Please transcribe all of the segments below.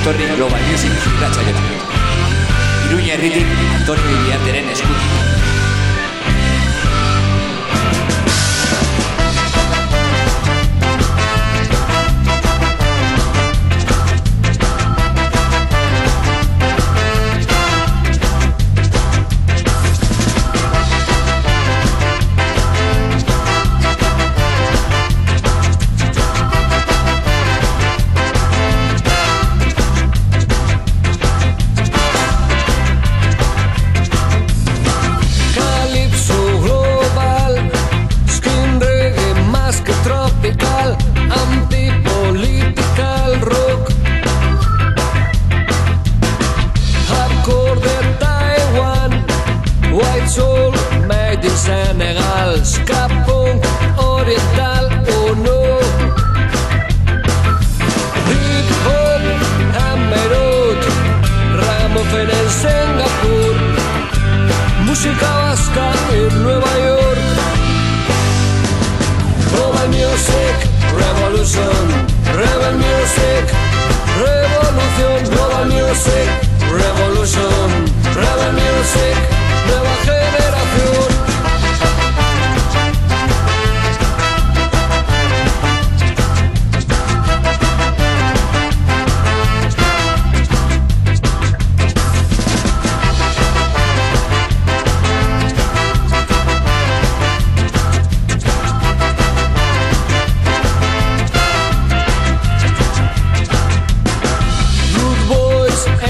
etorri Global Music irratxaioa. Iruña herritik Antonio Iriarteren eskutik.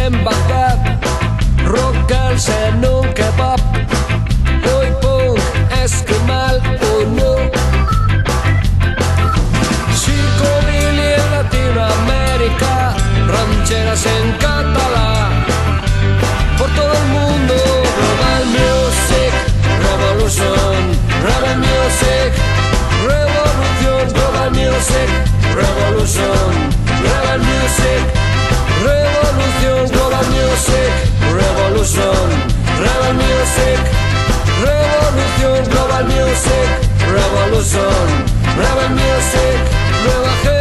en music revolution, rebel music revolution.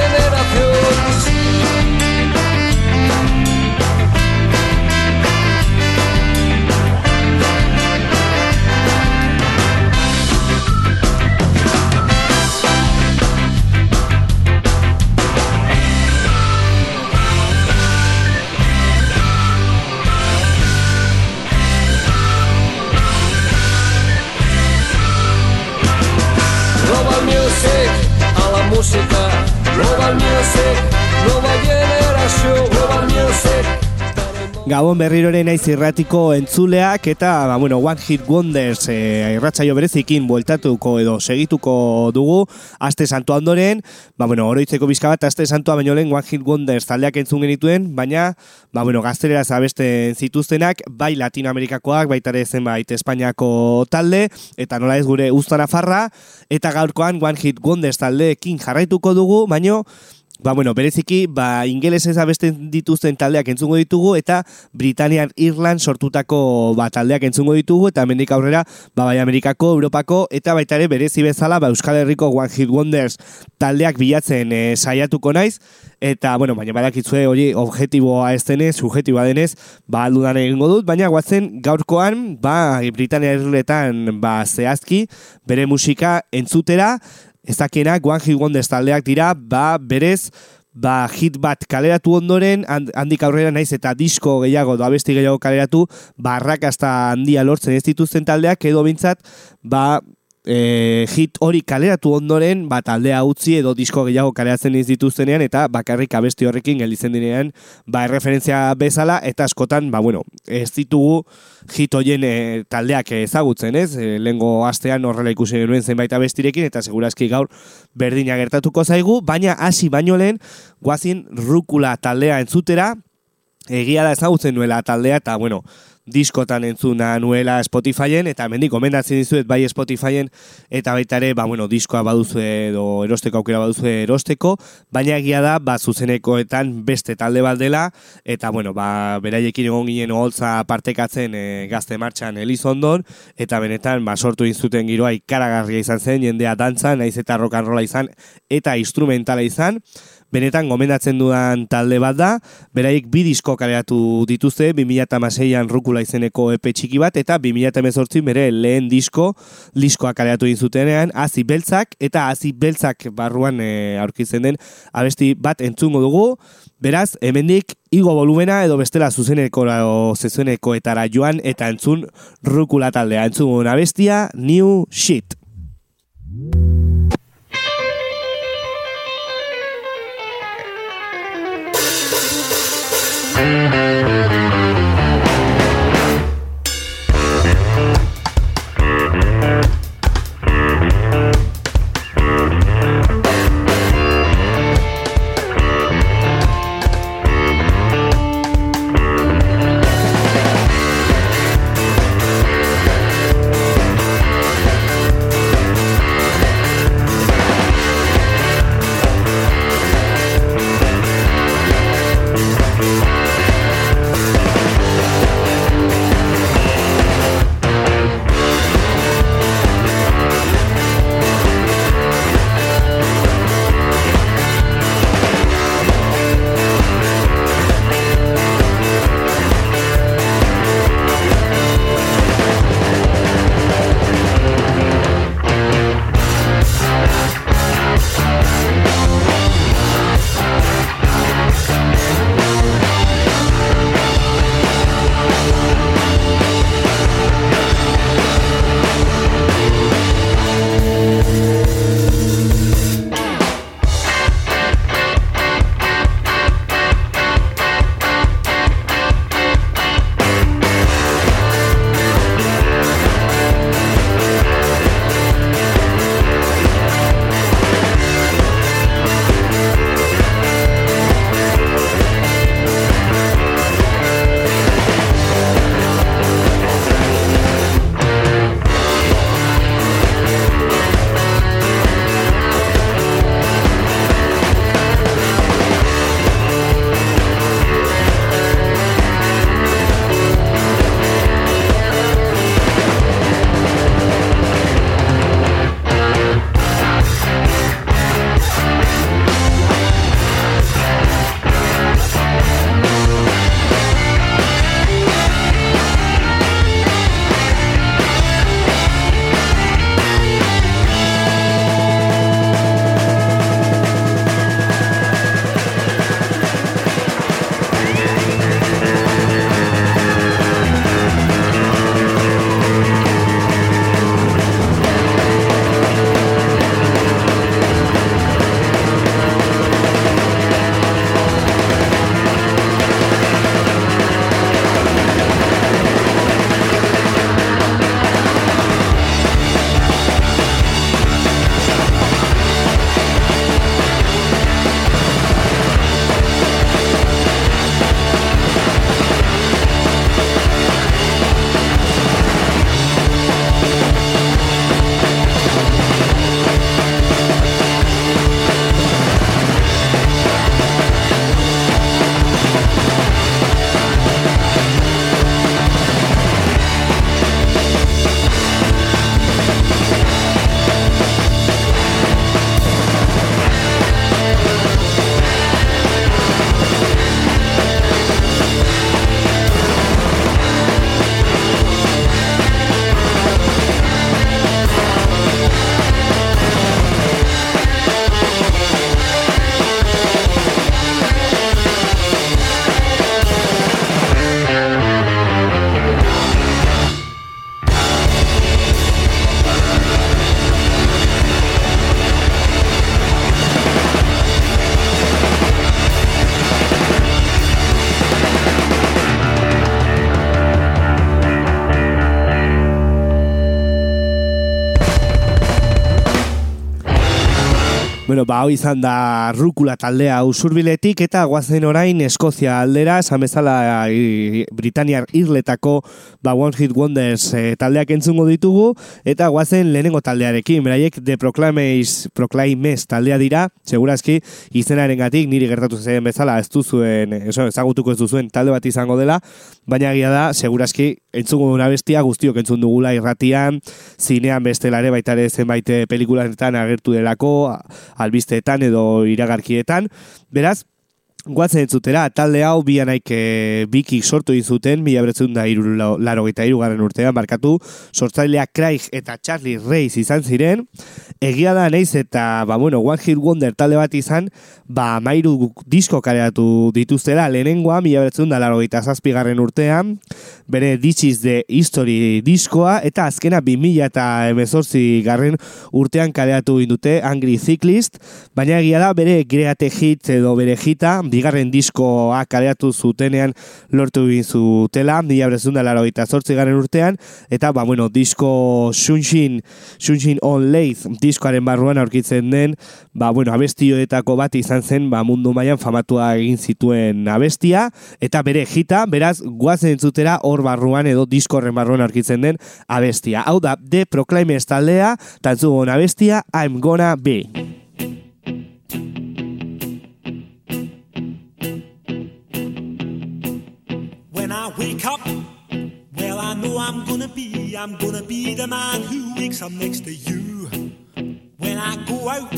Gabon berrirore naiz irratiko entzuleak eta ba, bueno, One Hit Wonders e, irratsaio berezikin bueltatuko edo segituko dugu. Aste Santua ondoren, ba, bueno, oroitzeko bizka bat Aste Santua baino lehen One Hit Wonders taldeak entzun genituen, baina ba, bueno, gazterera zabesten zituztenak, bai Latinoamerikakoak, baita ere zenbait Espainiako talde, eta nola ez gure Uztara Farra, eta gaurkoan One Hit Wonders taldeekin jarraituko dugu, baino Ba, bueno, bereziki, ba, ingeles ez abesten dituzten taldeak entzungo ditugu, eta Britanian Irland sortutako ba, taldeak entzungo ditugu, eta mendik aurrera, ba, bai Amerikako, Europako, eta baita ere berezi bezala, ba, Euskal Herriko One Hit Wonders taldeak bilatzen e, saiatuko naiz, eta, bueno, baina badakitzue hori objetiboa ez denez, subjetiboa denez, ba, aldudan egingo dut, baina guatzen gaurkoan, ba, Britania Irletan, ba, zehazki, bere musika entzutera, ezakenak One Hit Wonders taldeak dira, ba, berez, ba, hit bat kaleratu ondoren, handik aurrera naiz eta disko gehiago, doa besti gehiago kaleratu, barrak hasta handia lortzen ez dituzten taldeak, edo bintzat, ba, e, hit hori kaleratu ondoren, ba, taldea utzi edo disko gehiago kaleratzen ez dituztenean, eta bakarrik abesti horrekin gelditzen direnean, ba, erreferentzia bezala, eta askotan, ba, bueno, ez ditugu hit hoien e, taldeak ezagutzen, ez? E, lengo astean horrela ikusi genuen zenbait abestirekin, eta segurazki gaur berdina gertatuko zaigu, baina hasi baino lehen, guazin rukula taldea entzutera, egia da ezagutzen nuela taldea, eta, bueno, diskotan entzuna nuela Spotifyen, eta mendik komendatzen dizuet bai Spotifyen, eta baita ere, ba, bueno, diskoa baduzu edo erosteko aukera baduzu erosteko, baina egia da, ba, zuzenekoetan beste talde bat dela, eta, bueno, ba, beraiekin egon ginen holtza partekatzen e, gazte martxan Elizondon, eta benetan, ba, sortu inzuten giroa ikaragarria izan zen, jendea dantza, naiz eta rolla izan, eta instrumentala izan, benetan gomendatzen dudan talde bat da, beraik bi disko kaleratu dituzte, 2006an rukula izeneko epe txiki bat, eta 2018 bere lehen disko, diskoa kaleratu zutenean, hazi beltzak, eta hazi beltzak barruan e, aurkitzen den, abesti bat entzungo dugu, beraz, hemendik igo volumena edo bestela zuzeneko o zezueneko etara joan eta entzun rukula taldea. Entzun abestia, new shit. Bueno, ba, hau izan da rukula taldea usurbiletik eta guazen orain Eskozia aldera, samezala Britaniar irletako ba, One Hit Wonders e, taldeak entzungo ditugu eta guazen lehenengo taldearekin, beraiek The Proclames, Proclaimes taldea dira, segurazki izenaren gatik niri gertatu zen bezala ez duzuen, eso, ezagutuko ez duzuen talde bat izango dela, baina gira da, segurazki entzungo duna bestia guztiok entzun dugula irratian, zinean bestelare baitare zenbait pelikulanetan agertu delako, albisteetan edo iragarkietan. Beraz, Guatzen entzutera, talde hau bi anaik e, bikik sortu izuten, mila beretzun da iru, laro gita irugarren urtean, markatu, sortzailea Craig eta Charlie Reis izan ziren, egia da neiz eta, ba, bueno, One Hit Wonder talde bat izan, ba, mairu disko kareatu dituztela, lehenengoa, mila beretzun da laro gita zazpigarren urtean, bere This de History diskoa, eta azkena bi mila eta emezortzi garren urtean kareatu indute, Angry Cyclist, baina egia da, bere Greate Hit edo bere hita, bigarren diskoa kareatu zutenean lortu egin zutela, mila brezun da laro garen urtean, eta, ba, bueno, disko Shunshin, Shunshin on Leith diskoaren barruan aurkitzen den, ba, bueno, abestioetako bat izan zen, ba, mundu mailan famatua egin zituen abestia, eta bere jita, beraz, guazen entzutera hor barruan edo diskorren barruan aurkitzen den abestia. Hau da, The Proclaimers taldea, tantzu abestia, I'm gonna be. Wake up, well, I know I'm gonna be, I'm gonna be the man who wakes up next to you. When I go out,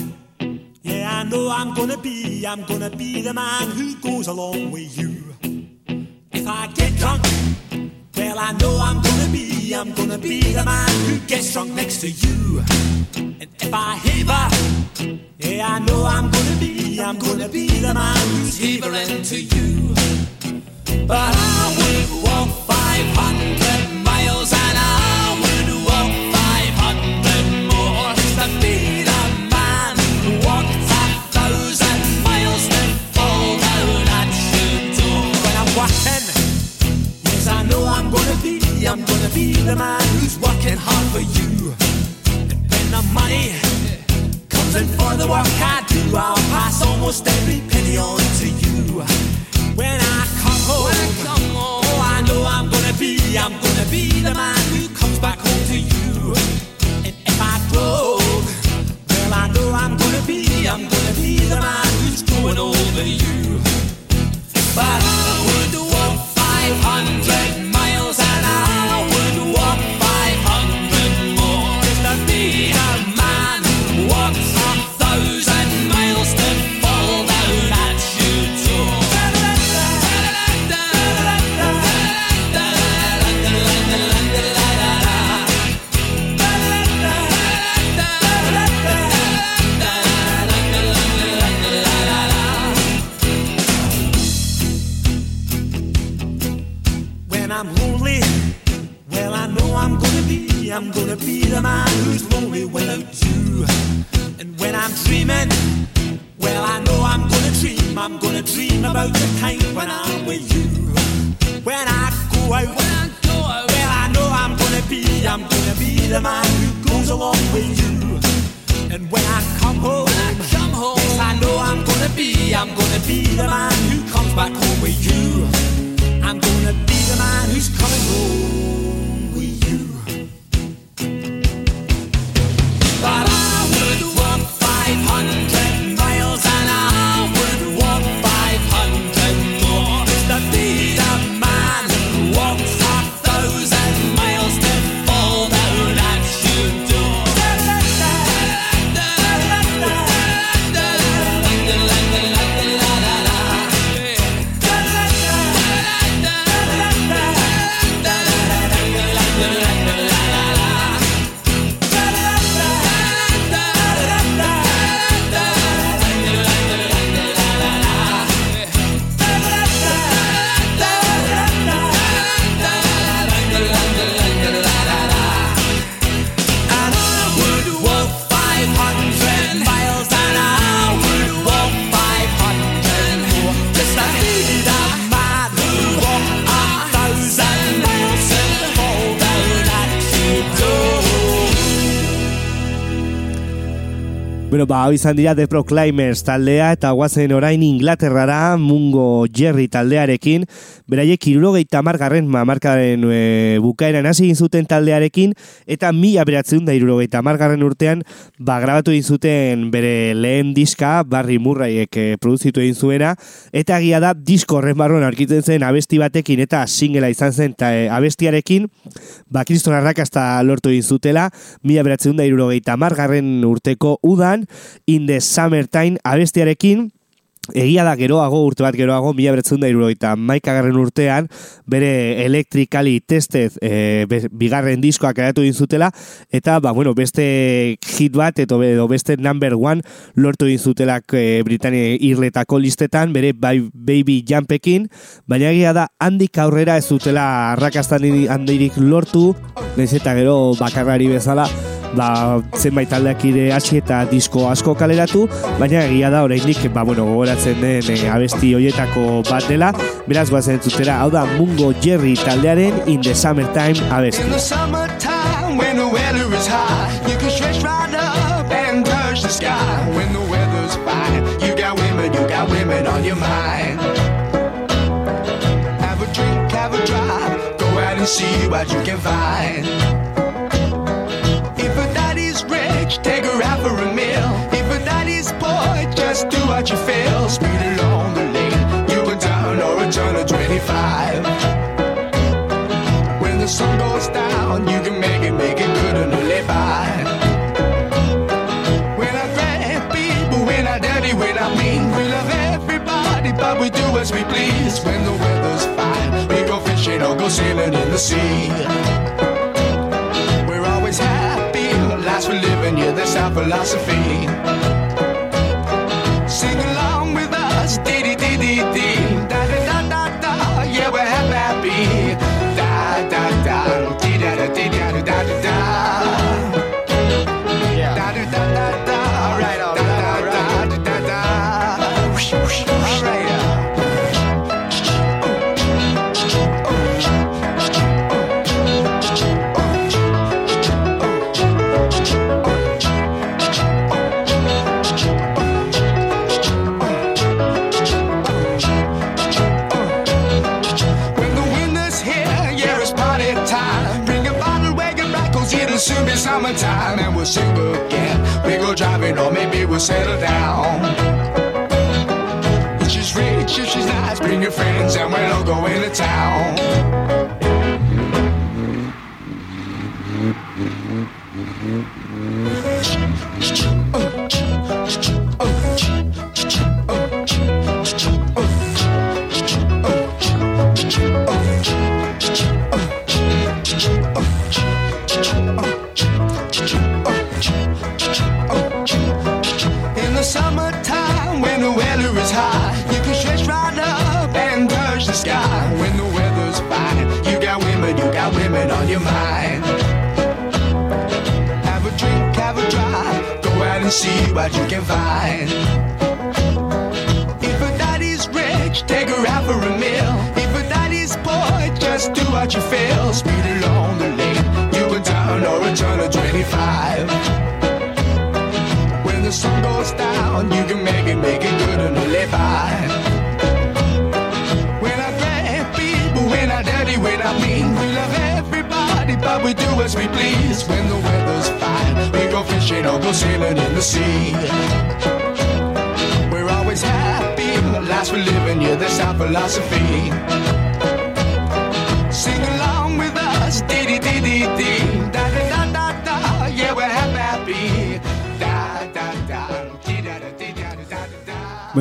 yeah, I know I'm gonna be, I'm gonna be the man who goes along with you. If I get drunk, well, I know I'm gonna be, I'm gonna be the man who gets drunk next to you. And if I heaver, yeah, I know I'm gonna be, I'm gonna be the man who's heavering to you. For you. And miles and all around I shoot to when I'm working Because I know I'm gonna be I'm gonna be the man who's working hard for you When the money comes in for the work I do, I'll pass almost every penny on to you. When I come home. Ba, izan dira The Proclaimers taldea eta guazen orain Inglaterrara Mungo Jerry taldearekin. Beraiek irurogeita margarren mamarkaren e, bukaeran hasi zuten taldearekin eta mila beratzen da irurogeita margarren urtean ba, grabatu zuten bere lehen diska Barry Murrayek e, produzitu egin zuena eta agia da disko horren barruan aurkitzen zen abesti batekin eta singela izan zen eta e, abestiarekin ba, kriston arrakasta lortu egin zutela mila beratzen da irurogeita margarren urteko udan in the Summertime abestiarekin, Egia da geroago, urte bat geroago, mila beretzen da iruroita maikagarren urtean, bere elektrikali testez e, bigarren diskoak eratu zutela eta, ba, bueno, beste hit bat, eto beste number one lortu zutelak e, Britania irletako listetan, bere baby jumpekin, baina egia da, handik aurrera ez zutela arrakastan handirik lortu, nahiz eta gero bakarrari bezala, ba, zenbait taldeak ire hasi eta disko asko kaleratu, baina egia da oraindik ba, bueno, gogoratzen den e, abesti hoietako bat dela, beraz guazen zutera, hau da Mungo Jerry taldearen In the Summertime abesti. In the summertime when the weather is high You can stretch right up and touch the sky. When the weather's fine You got women, you got women on your mind. Have a drink, have a drive Go out and see what you can find take her out for a meal. If a daddy's boy, just do what you feel. Speed along the lane, you go down or a turn of 25. When the sun goes down, you can make it, make it good and live by. When I grab people, when I daddy, when I mean, we love everybody, but we do as we please. When the weather's fine, we go fishing or go sailing in the sea. Our philosophy. Settle down.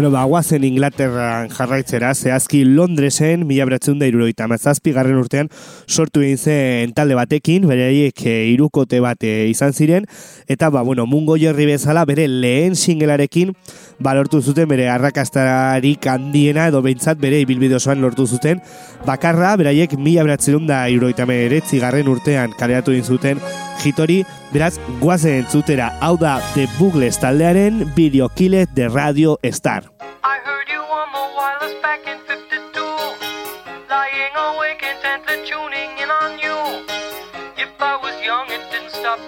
Bueno, ba, guazen Inglaterran jarraitzera, zehazki Londresen, mila beratzen da iruroita mazazpi garren urtean, sortu egin zen talde batekin, bere haiek e, irukote bat e, izan ziren, eta, ba, bueno, mungo jorri bezala, bere lehen singelarekin, ba, lortu zuten, bere arrakastarik handiena, edo behintzat, bere ibilbide osoan lortu zuten, bakarra, beraiek mila beratzen da iruroita meretzi garren urtean kareatu egin zuten, hitori, beraz, guazen entzutera, hau da, The Bugles taldearen, videokile de Radio Star. I heard you on the wireless back in 52 Lying awake intently tuning in on you If I was young it didn't stop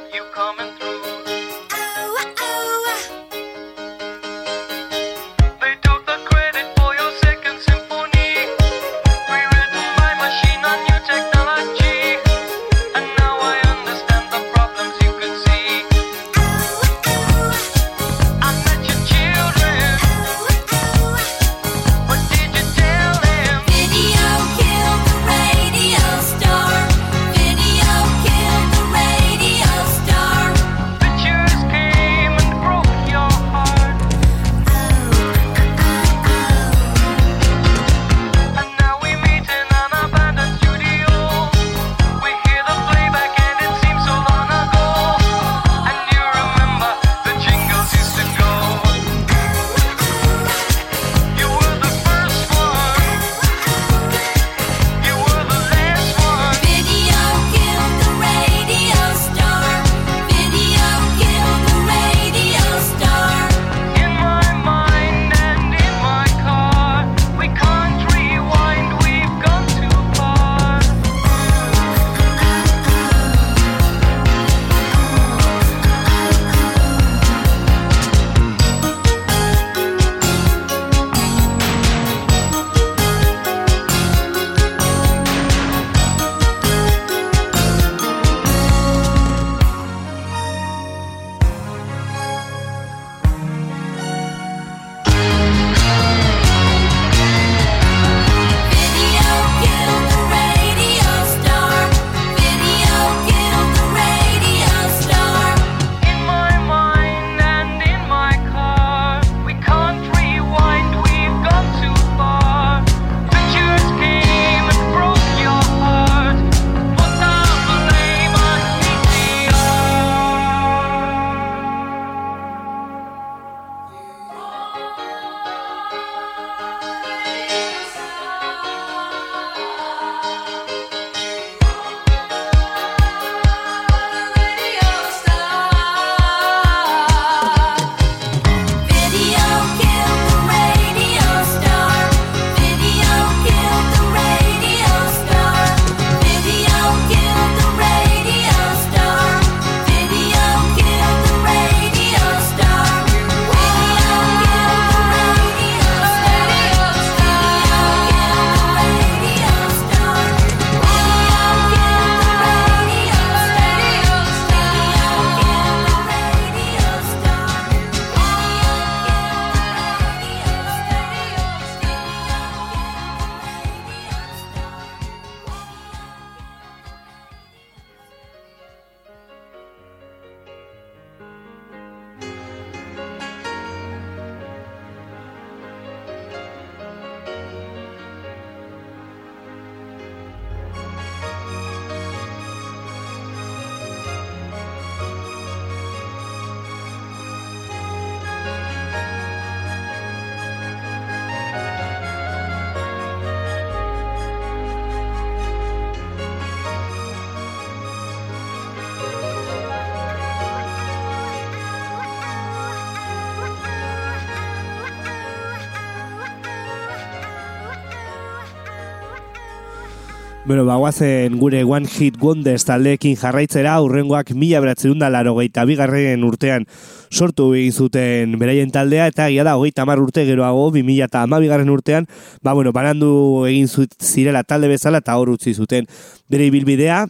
Bueno, bagoazen gure One Hit Wonders taldeekin jarraitzera, urrengoak mila beratzen da laro gehieta bigarren urtean sortu egin zuten beraien taldea, eta gira da, hogeita mar urte geroago, bi mila eta bigarren urtean, ba, bueno, banandu egin zirela talde bezala, eta hor utzi zuten bere ibilbidea,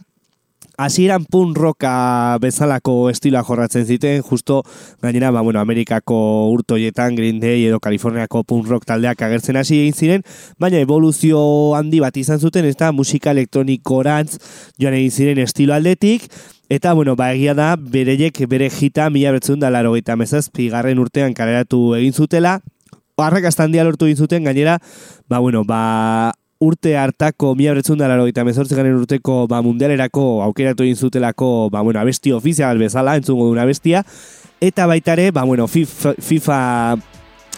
hasieran punk rocka bezalako estila jorratzen ziten, justo gainera, ba, bueno, Amerikako urtoietan, Green Day edo Kaliforniako punk rock taldeak agertzen hasi egin ziren, baina evoluzio handi bat izan zuten, ez da musika elektronikorantz joan egin ziren estilo aldetik, Eta, bueno, ba, egia da, bereiek bere jita mila betzun da laro gaita mezazpi garren urtean kaleratu egin zutela. Arrakastan dia lortu egin zuten, gainera, ba, bueno, ba, urte hartako mila beretzun da laro eta mezortzi garen urteko ba, mundialerako aukeratu egin zutelako ba, bueno, abesti ofizial bezala, entzungo duna bestia, eta baitare, ba, bueno, FIFA, FIFA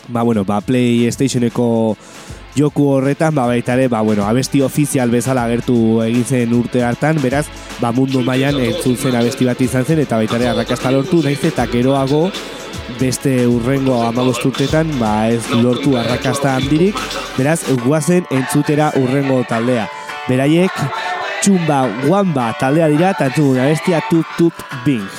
ba, bueno, ba, PlayStationeko joku horretan, ba, baitare, ba, bueno, abesti ofizial bezala agertu egin zen urte hartan, beraz, ba, mundu mailan entzun zen abesti bat izan zen, eta baitare arrakasta lortu, naiz eta geroago, beste urrengo amagosturtetan ba ez lortu arrakasta handirik, beraz, guazen entzutera urrengo taldea. Beraiek, txumba guamba taldea dira, eta entzugun abestia tup tup bing.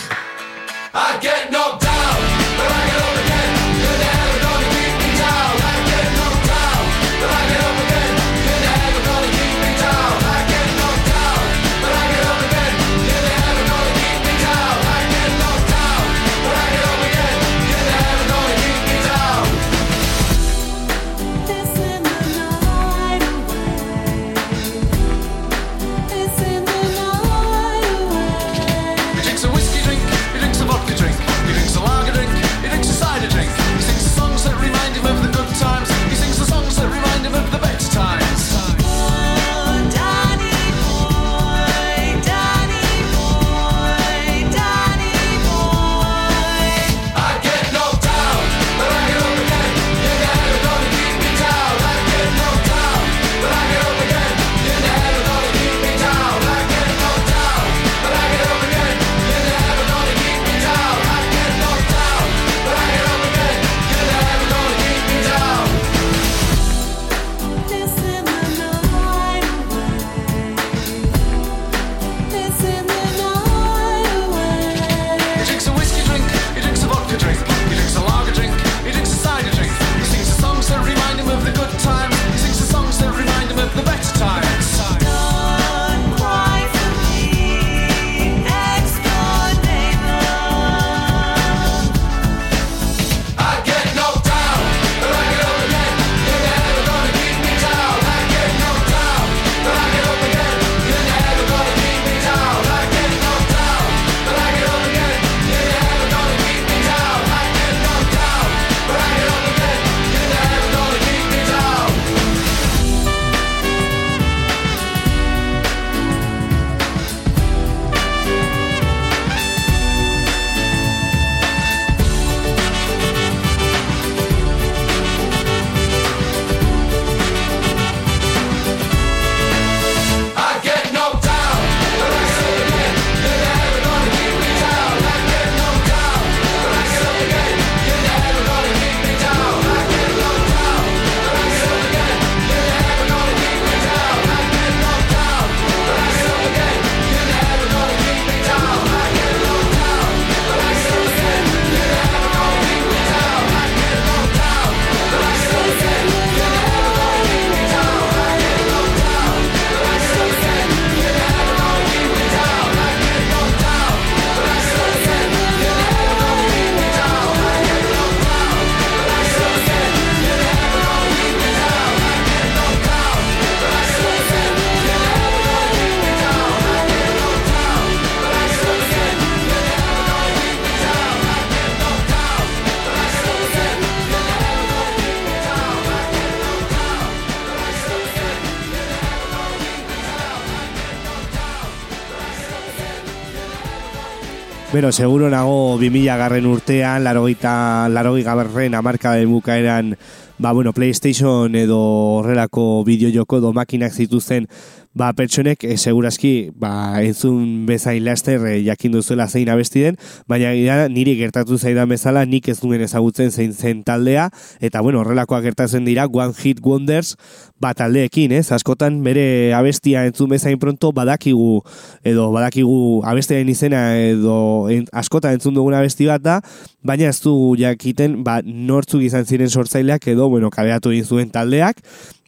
Bueno, seguro nago 2000 garren urtean, larogeita, larogi gaberren amarka den bukaeran, ba, bueno, PlayStation edo horrelako bideojoko edo makinak zituzten ba, pertsonek e, segurazki ba, entzun bezain laster e, jakin duzuela zein abesti den, baina gira, niri gertatu zaidan bezala nik ez duen ezagutzen zein zen taldea, eta bueno, horrelakoak gertatzen dira One Hit Wonders ba, taldeekin, ez? Askotan bere abestia entzun bezain pronto badakigu, edo badakigu abestiaren izena edo en, askotan entzun dugun abesti bat da, baina ez du jakiten ba, nortzuk izan ziren sortzaileak edo, bueno, kabeatu egin zuen taldeak,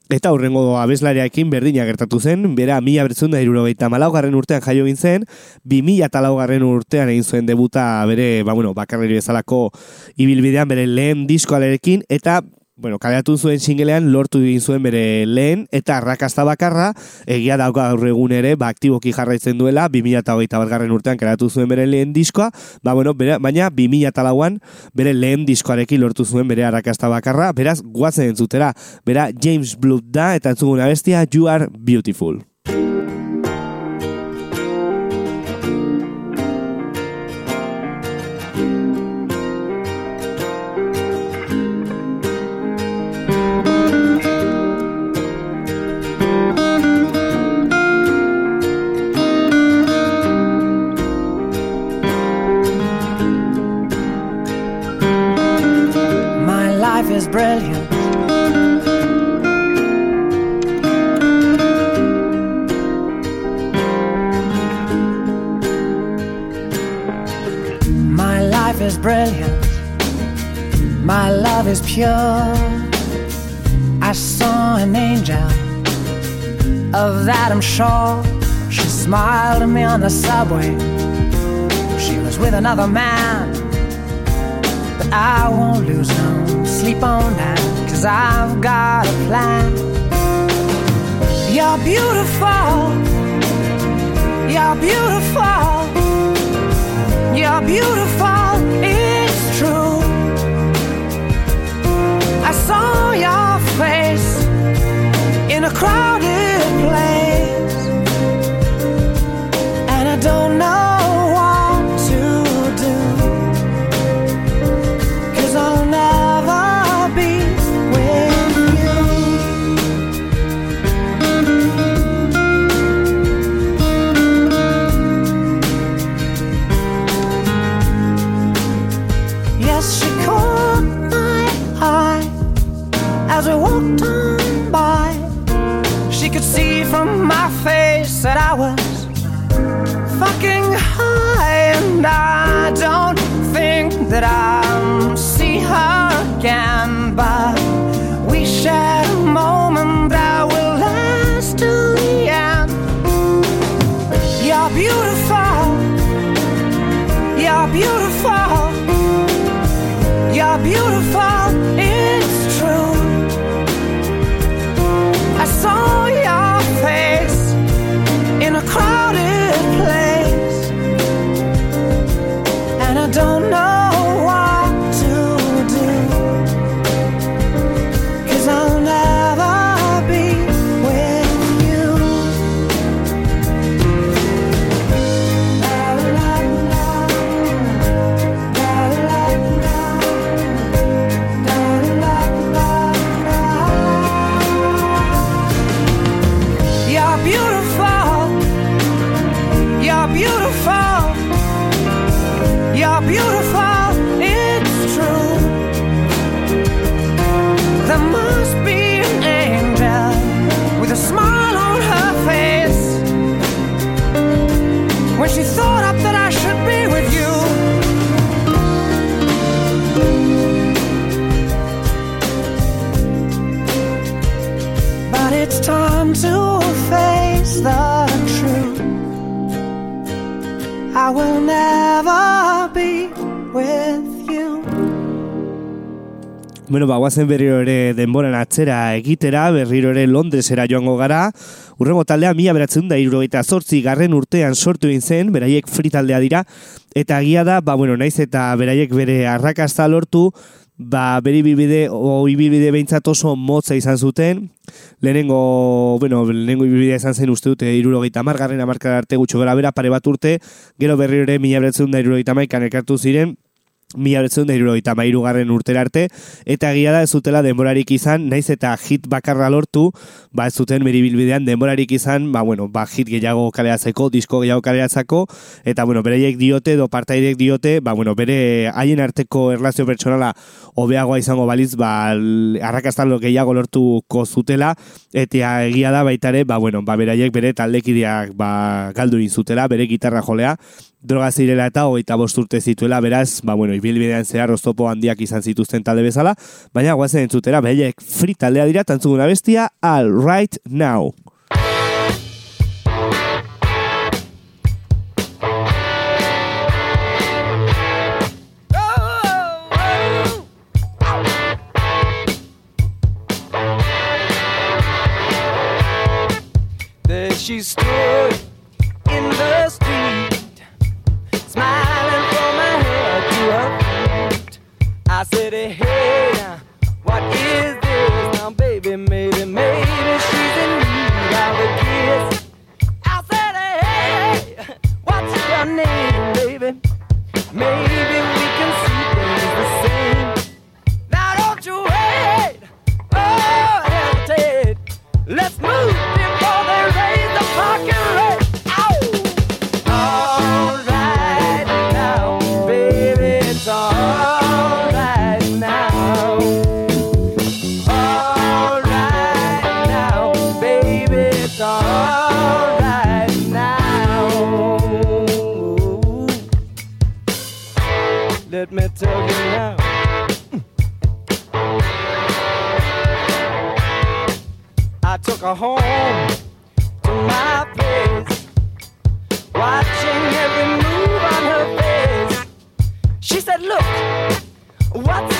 Eta hurrengo abeslariakin berdina gertatu zen, bera mila bertzun da irurogeita malaugarren urtean jaio zen, bi mila talaugarren urtean egin zuen debuta bere, ba, bueno, bakarreri bezalako ibilbidean bere lehen diskoalerekin, eta bueno, kabeatu zuen singlean lortu egin zuen bere lehen eta arrakasta bakarra egia dauka gaur egun ere ba, aktiboki jarraitzen duela 2008 batgarren urtean kabeatu zuen bere lehen diskoa ba, bueno, bere, baina 2008an bere lehen diskoarekin lortu zuen bere arrakasta bakarra beraz guazen entzutera. Bera James Blood da eta entzuguna bestia You Are Beautiful brilliant. My love is pure. I saw an angel, of that I'm sure. She smiled at me on the subway. She was with another man, but I won't lose no sleep on night, cause I've got a plan. You're beautiful, you're beautiful, you're beautiful, in Guazen berriro ere denboran atzera egitera, berriro ere Londresera joango gara. Urrengo taldea, mila beratzen da iruro eta zortzi garren urtean sortu zen, beraiek fri taldea dira. Eta agia da, ba, bueno, naiz eta beraiek bere arrakasta lortu, ba, beri bibide, o ibibide behintzat oso motza izan zuten. Lehenengo, bueno, lehenengo ibibidea izan zen uste dute iruro gaita margarren amarkar arte gutxo gara bera, pare bat urte, gero berriro ere mila beratzen da iruro maikan ekartu ziren, mila betzen da mairugarren urtera arte, eta egia da ez zutela denborarik izan, naiz eta hit bakarra lortu, ba ez zuten meribilbidean denborarik izan, ba bueno, ba hit gehiago kaleatzeko, disko gehiago kaleatzeko, eta bueno, bereiek diote, do partaidek diote, ba bueno, bere haien arteko erlazio pertsonala hobeagoa izango baliz, ba arrakastan gehiago lortuko zutela, eta egia da baitare, ba bueno, ba beraiek bere taldekideak ba galdu zutela, bere gitarra jolea, droga zirela eta hogeita bost urte zituela, beraz, ba, bueno, ibilbidean zehar oztopo handiak izan zituzten talde bezala, baina guazen entzutera, behiek free taldea dira, tantzuguna bestia, all right now. There she I said, Hey, now, what is this? Now, baby, maybe, maybe she's in need of a kiss. I said, Hey, what's your name, baby? Maybe took her home to my place, watching every move on her face. She said, Look, what's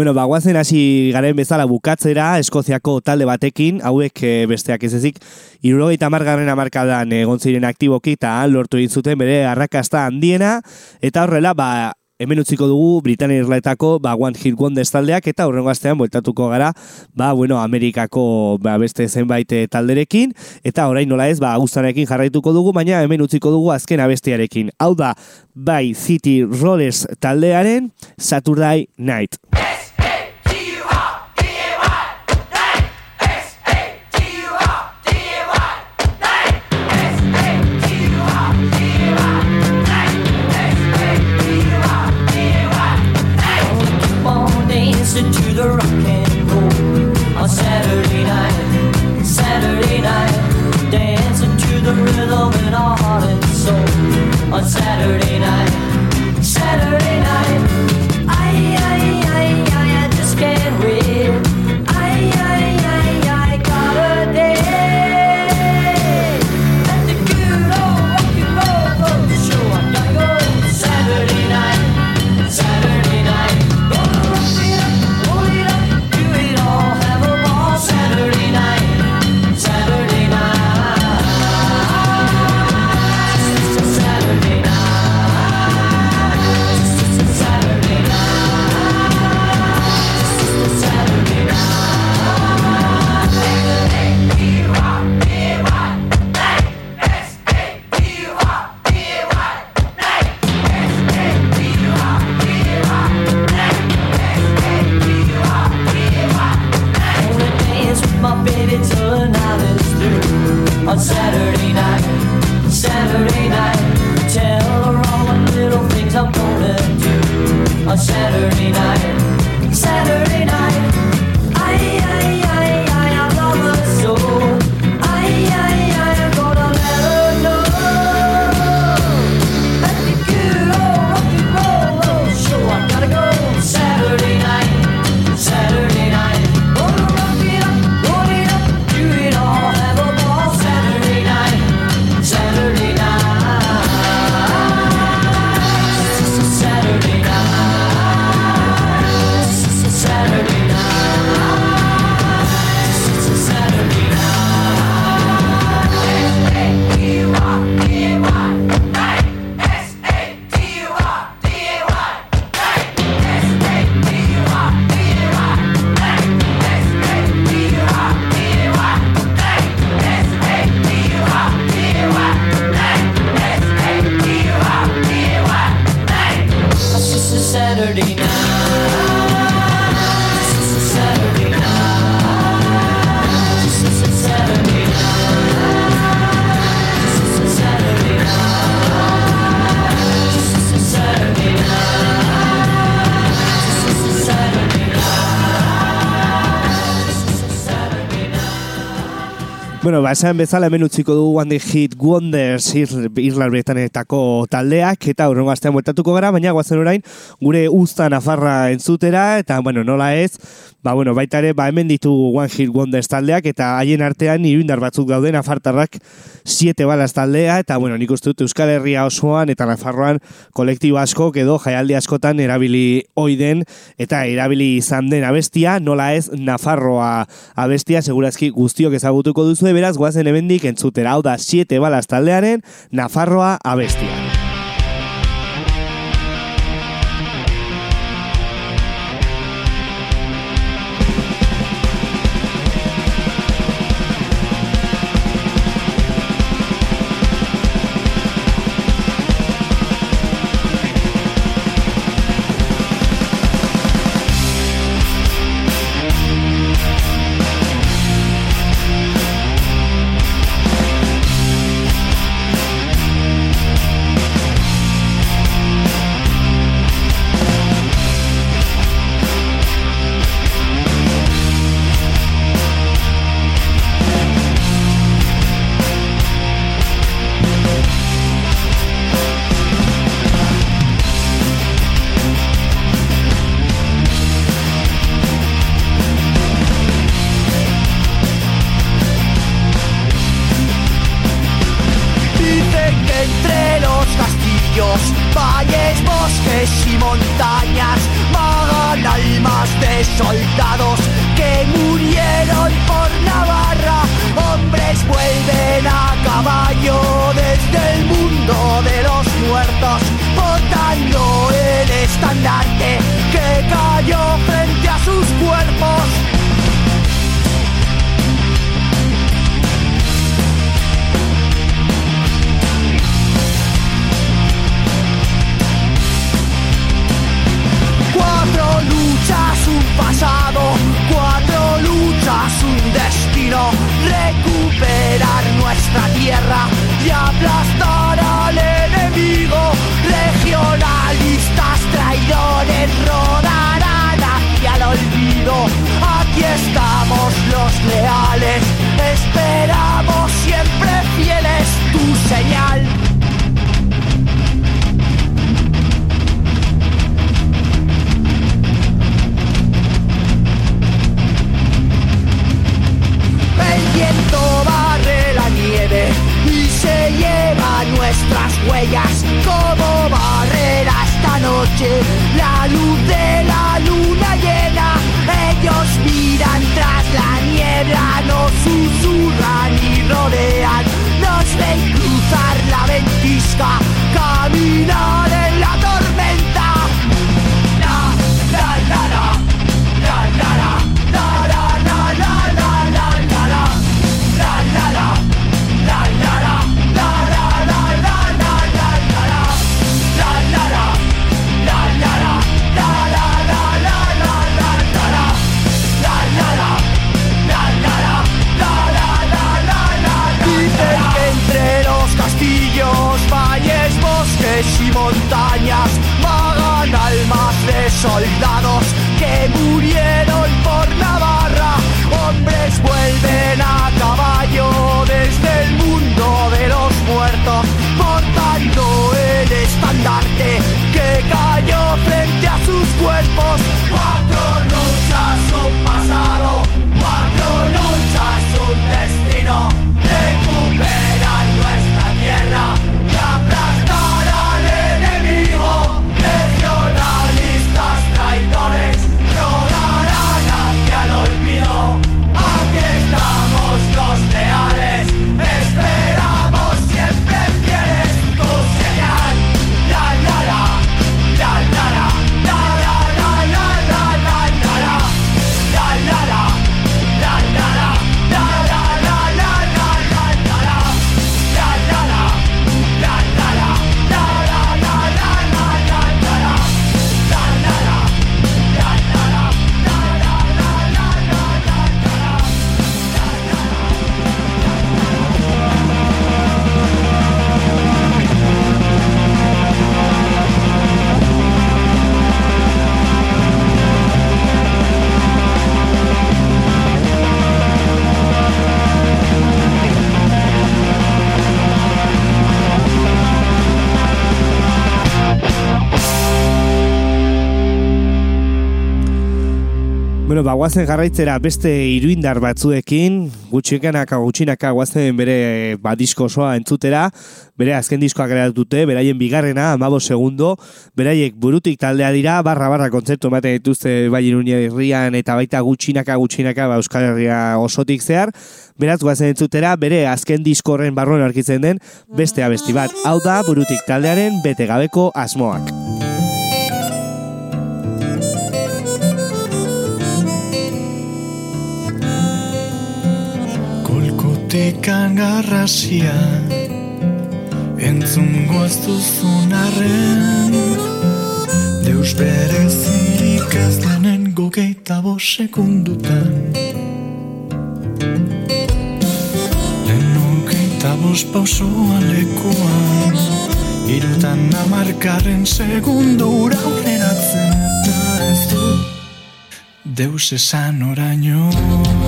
Bueno, ba, guazen hasi garen bezala bukatzera, Eskoziako talde batekin, hauek eh, besteak ez ezik, irurogeita margarren amarkadan egon ziren aktiboki eta lortu egin zuten bere arrakasta handiena, eta horrela, ba, hemen utziko dugu Britania Irlaetako ba, One Hit Wonders taldeak eta hurrengo astean bueltatuko gara ba, bueno, Amerikako ba, beste zenbait eh, talderekin. Eta orain nola ez ba, guztanekin jarraituko dugu baina hemen utziko dugu azken abestiarekin. Hau da By City Rollers taldearen Saturday Night Bueno, ba, esan bezala hemen utziko dugu Day Hit Wonders Ir, Irlar Bretanetako taldeak eta hurrengo astean bueltatuko gara, baina guazen orain gure usta nafarra entzutera eta, bueno, nola ez, ba, bueno, baita ere, ba, hemen ditu One Hit Wonders taldeak eta haien artean irundar batzuk dauden afartarrak siete balas taldea eta, bueno, nik uste dut Euskal Herria osoan eta Nafarroan kolektibo asko edo jaialdi askotan erabili oiden eta erabili izan den abestia, nola ez Nafarroa abestia, segurazki guztiok ezagutuko duzu, beraz goazen hemendik entzutera, hau da 7 balas taldearen Nafarroa abestia. Bueno, ba, guazen jarraitzera beste iruindar batzuekin, gutxikanaka gutxinaka guazen bere eh, badisko osoa entzutera, bere azken diskoa geratu dute, beraien bigarrena, amabo segundo, beraiek burutik taldea dira, barra barra kontzertu ematen dituzte bai irunia irrian, eta baita gutxinaka gutxinaka ba, Euskal Herria osotik zehar, beraz guazen entzutera, bere azken diskorren barruan arkitzen den, beste abesti bat, hau da burutik taldearen bete gabeko asmoak. hortikan garrasia Entzun guaztu zunarren Deus bere zirik ez denen gogeita bo sekundutan. Lehen gogeita bos pausua lekuan Irutan amarkaren segundu aurreratzen Eta ez du Deus esan orainoan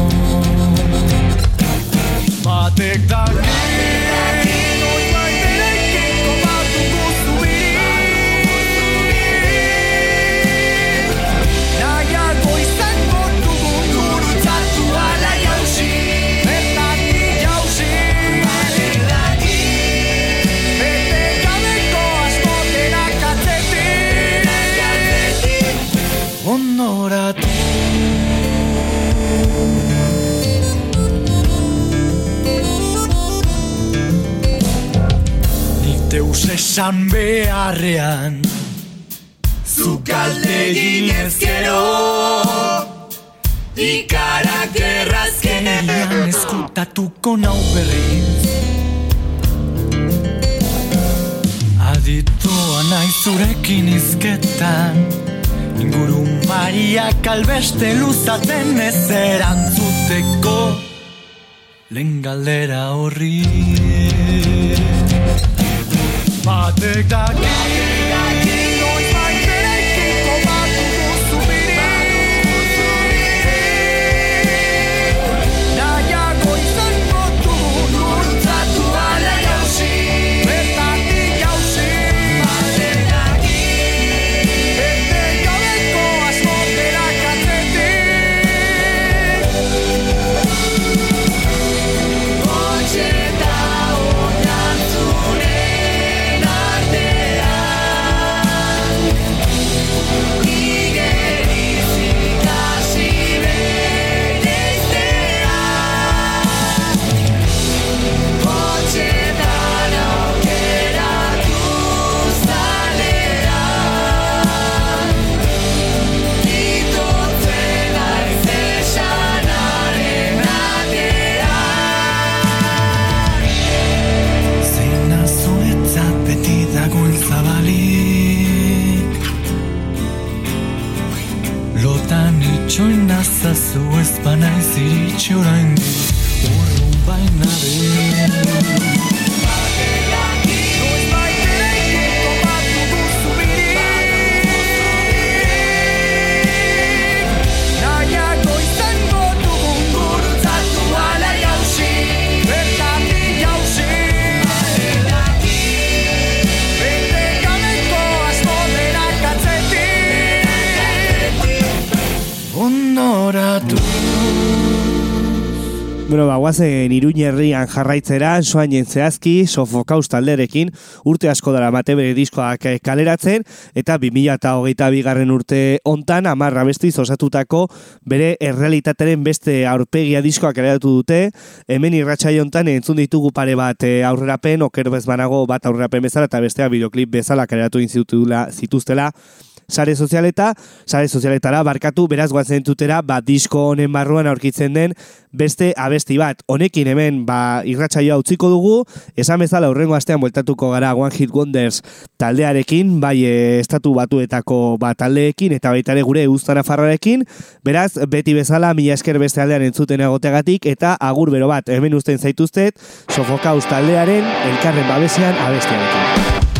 Artık takdir esan beharrean. Zukalde ginez gero Ikarak errazkenean Eskutatuko nau berriz. Aditoa nahi zurekin izketan Inguru maria kalbeste luzaten ez erantzuteko. Lengaldera horri horri. Not dig that. Bueno, guazen Iruña herrian jarraitzera, soainen zehazki, sofokaus talderekin, urte asko dara mate bere diskoak eh, kaleratzen, eta 2008 bigarren urte ontan, amarra bestiz osatutako bere errealitateren beste aurpegia diskoak kaleratu dute, hemen irratxai ontan entzun ditugu pare bat eh, aurrerapen, oker bez banago bat aurrerapen bezala, eta bestea bideoklip bezala kaleratu zituztela, sare sozialeta, sare sozialetara barkatu, beraz guazen entutera, ba, disko honen barruan aurkitzen den beste abesti bat. Honekin hemen, ba, irratsaioa utziko dugu, esan bezala urrengo astean bueltatuko gara One Hit Wonders taldearekin, bai eh, estatu batuetako ba, taldeekin, eta baita ere gure ustana farrarekin, beraz, beti bezala, mila esker beste aldean entzuten egoteagatik, eta agur bero bat, hemen usten zaituztet, sofokaus taldearen, elkarren babesean abestiarekin.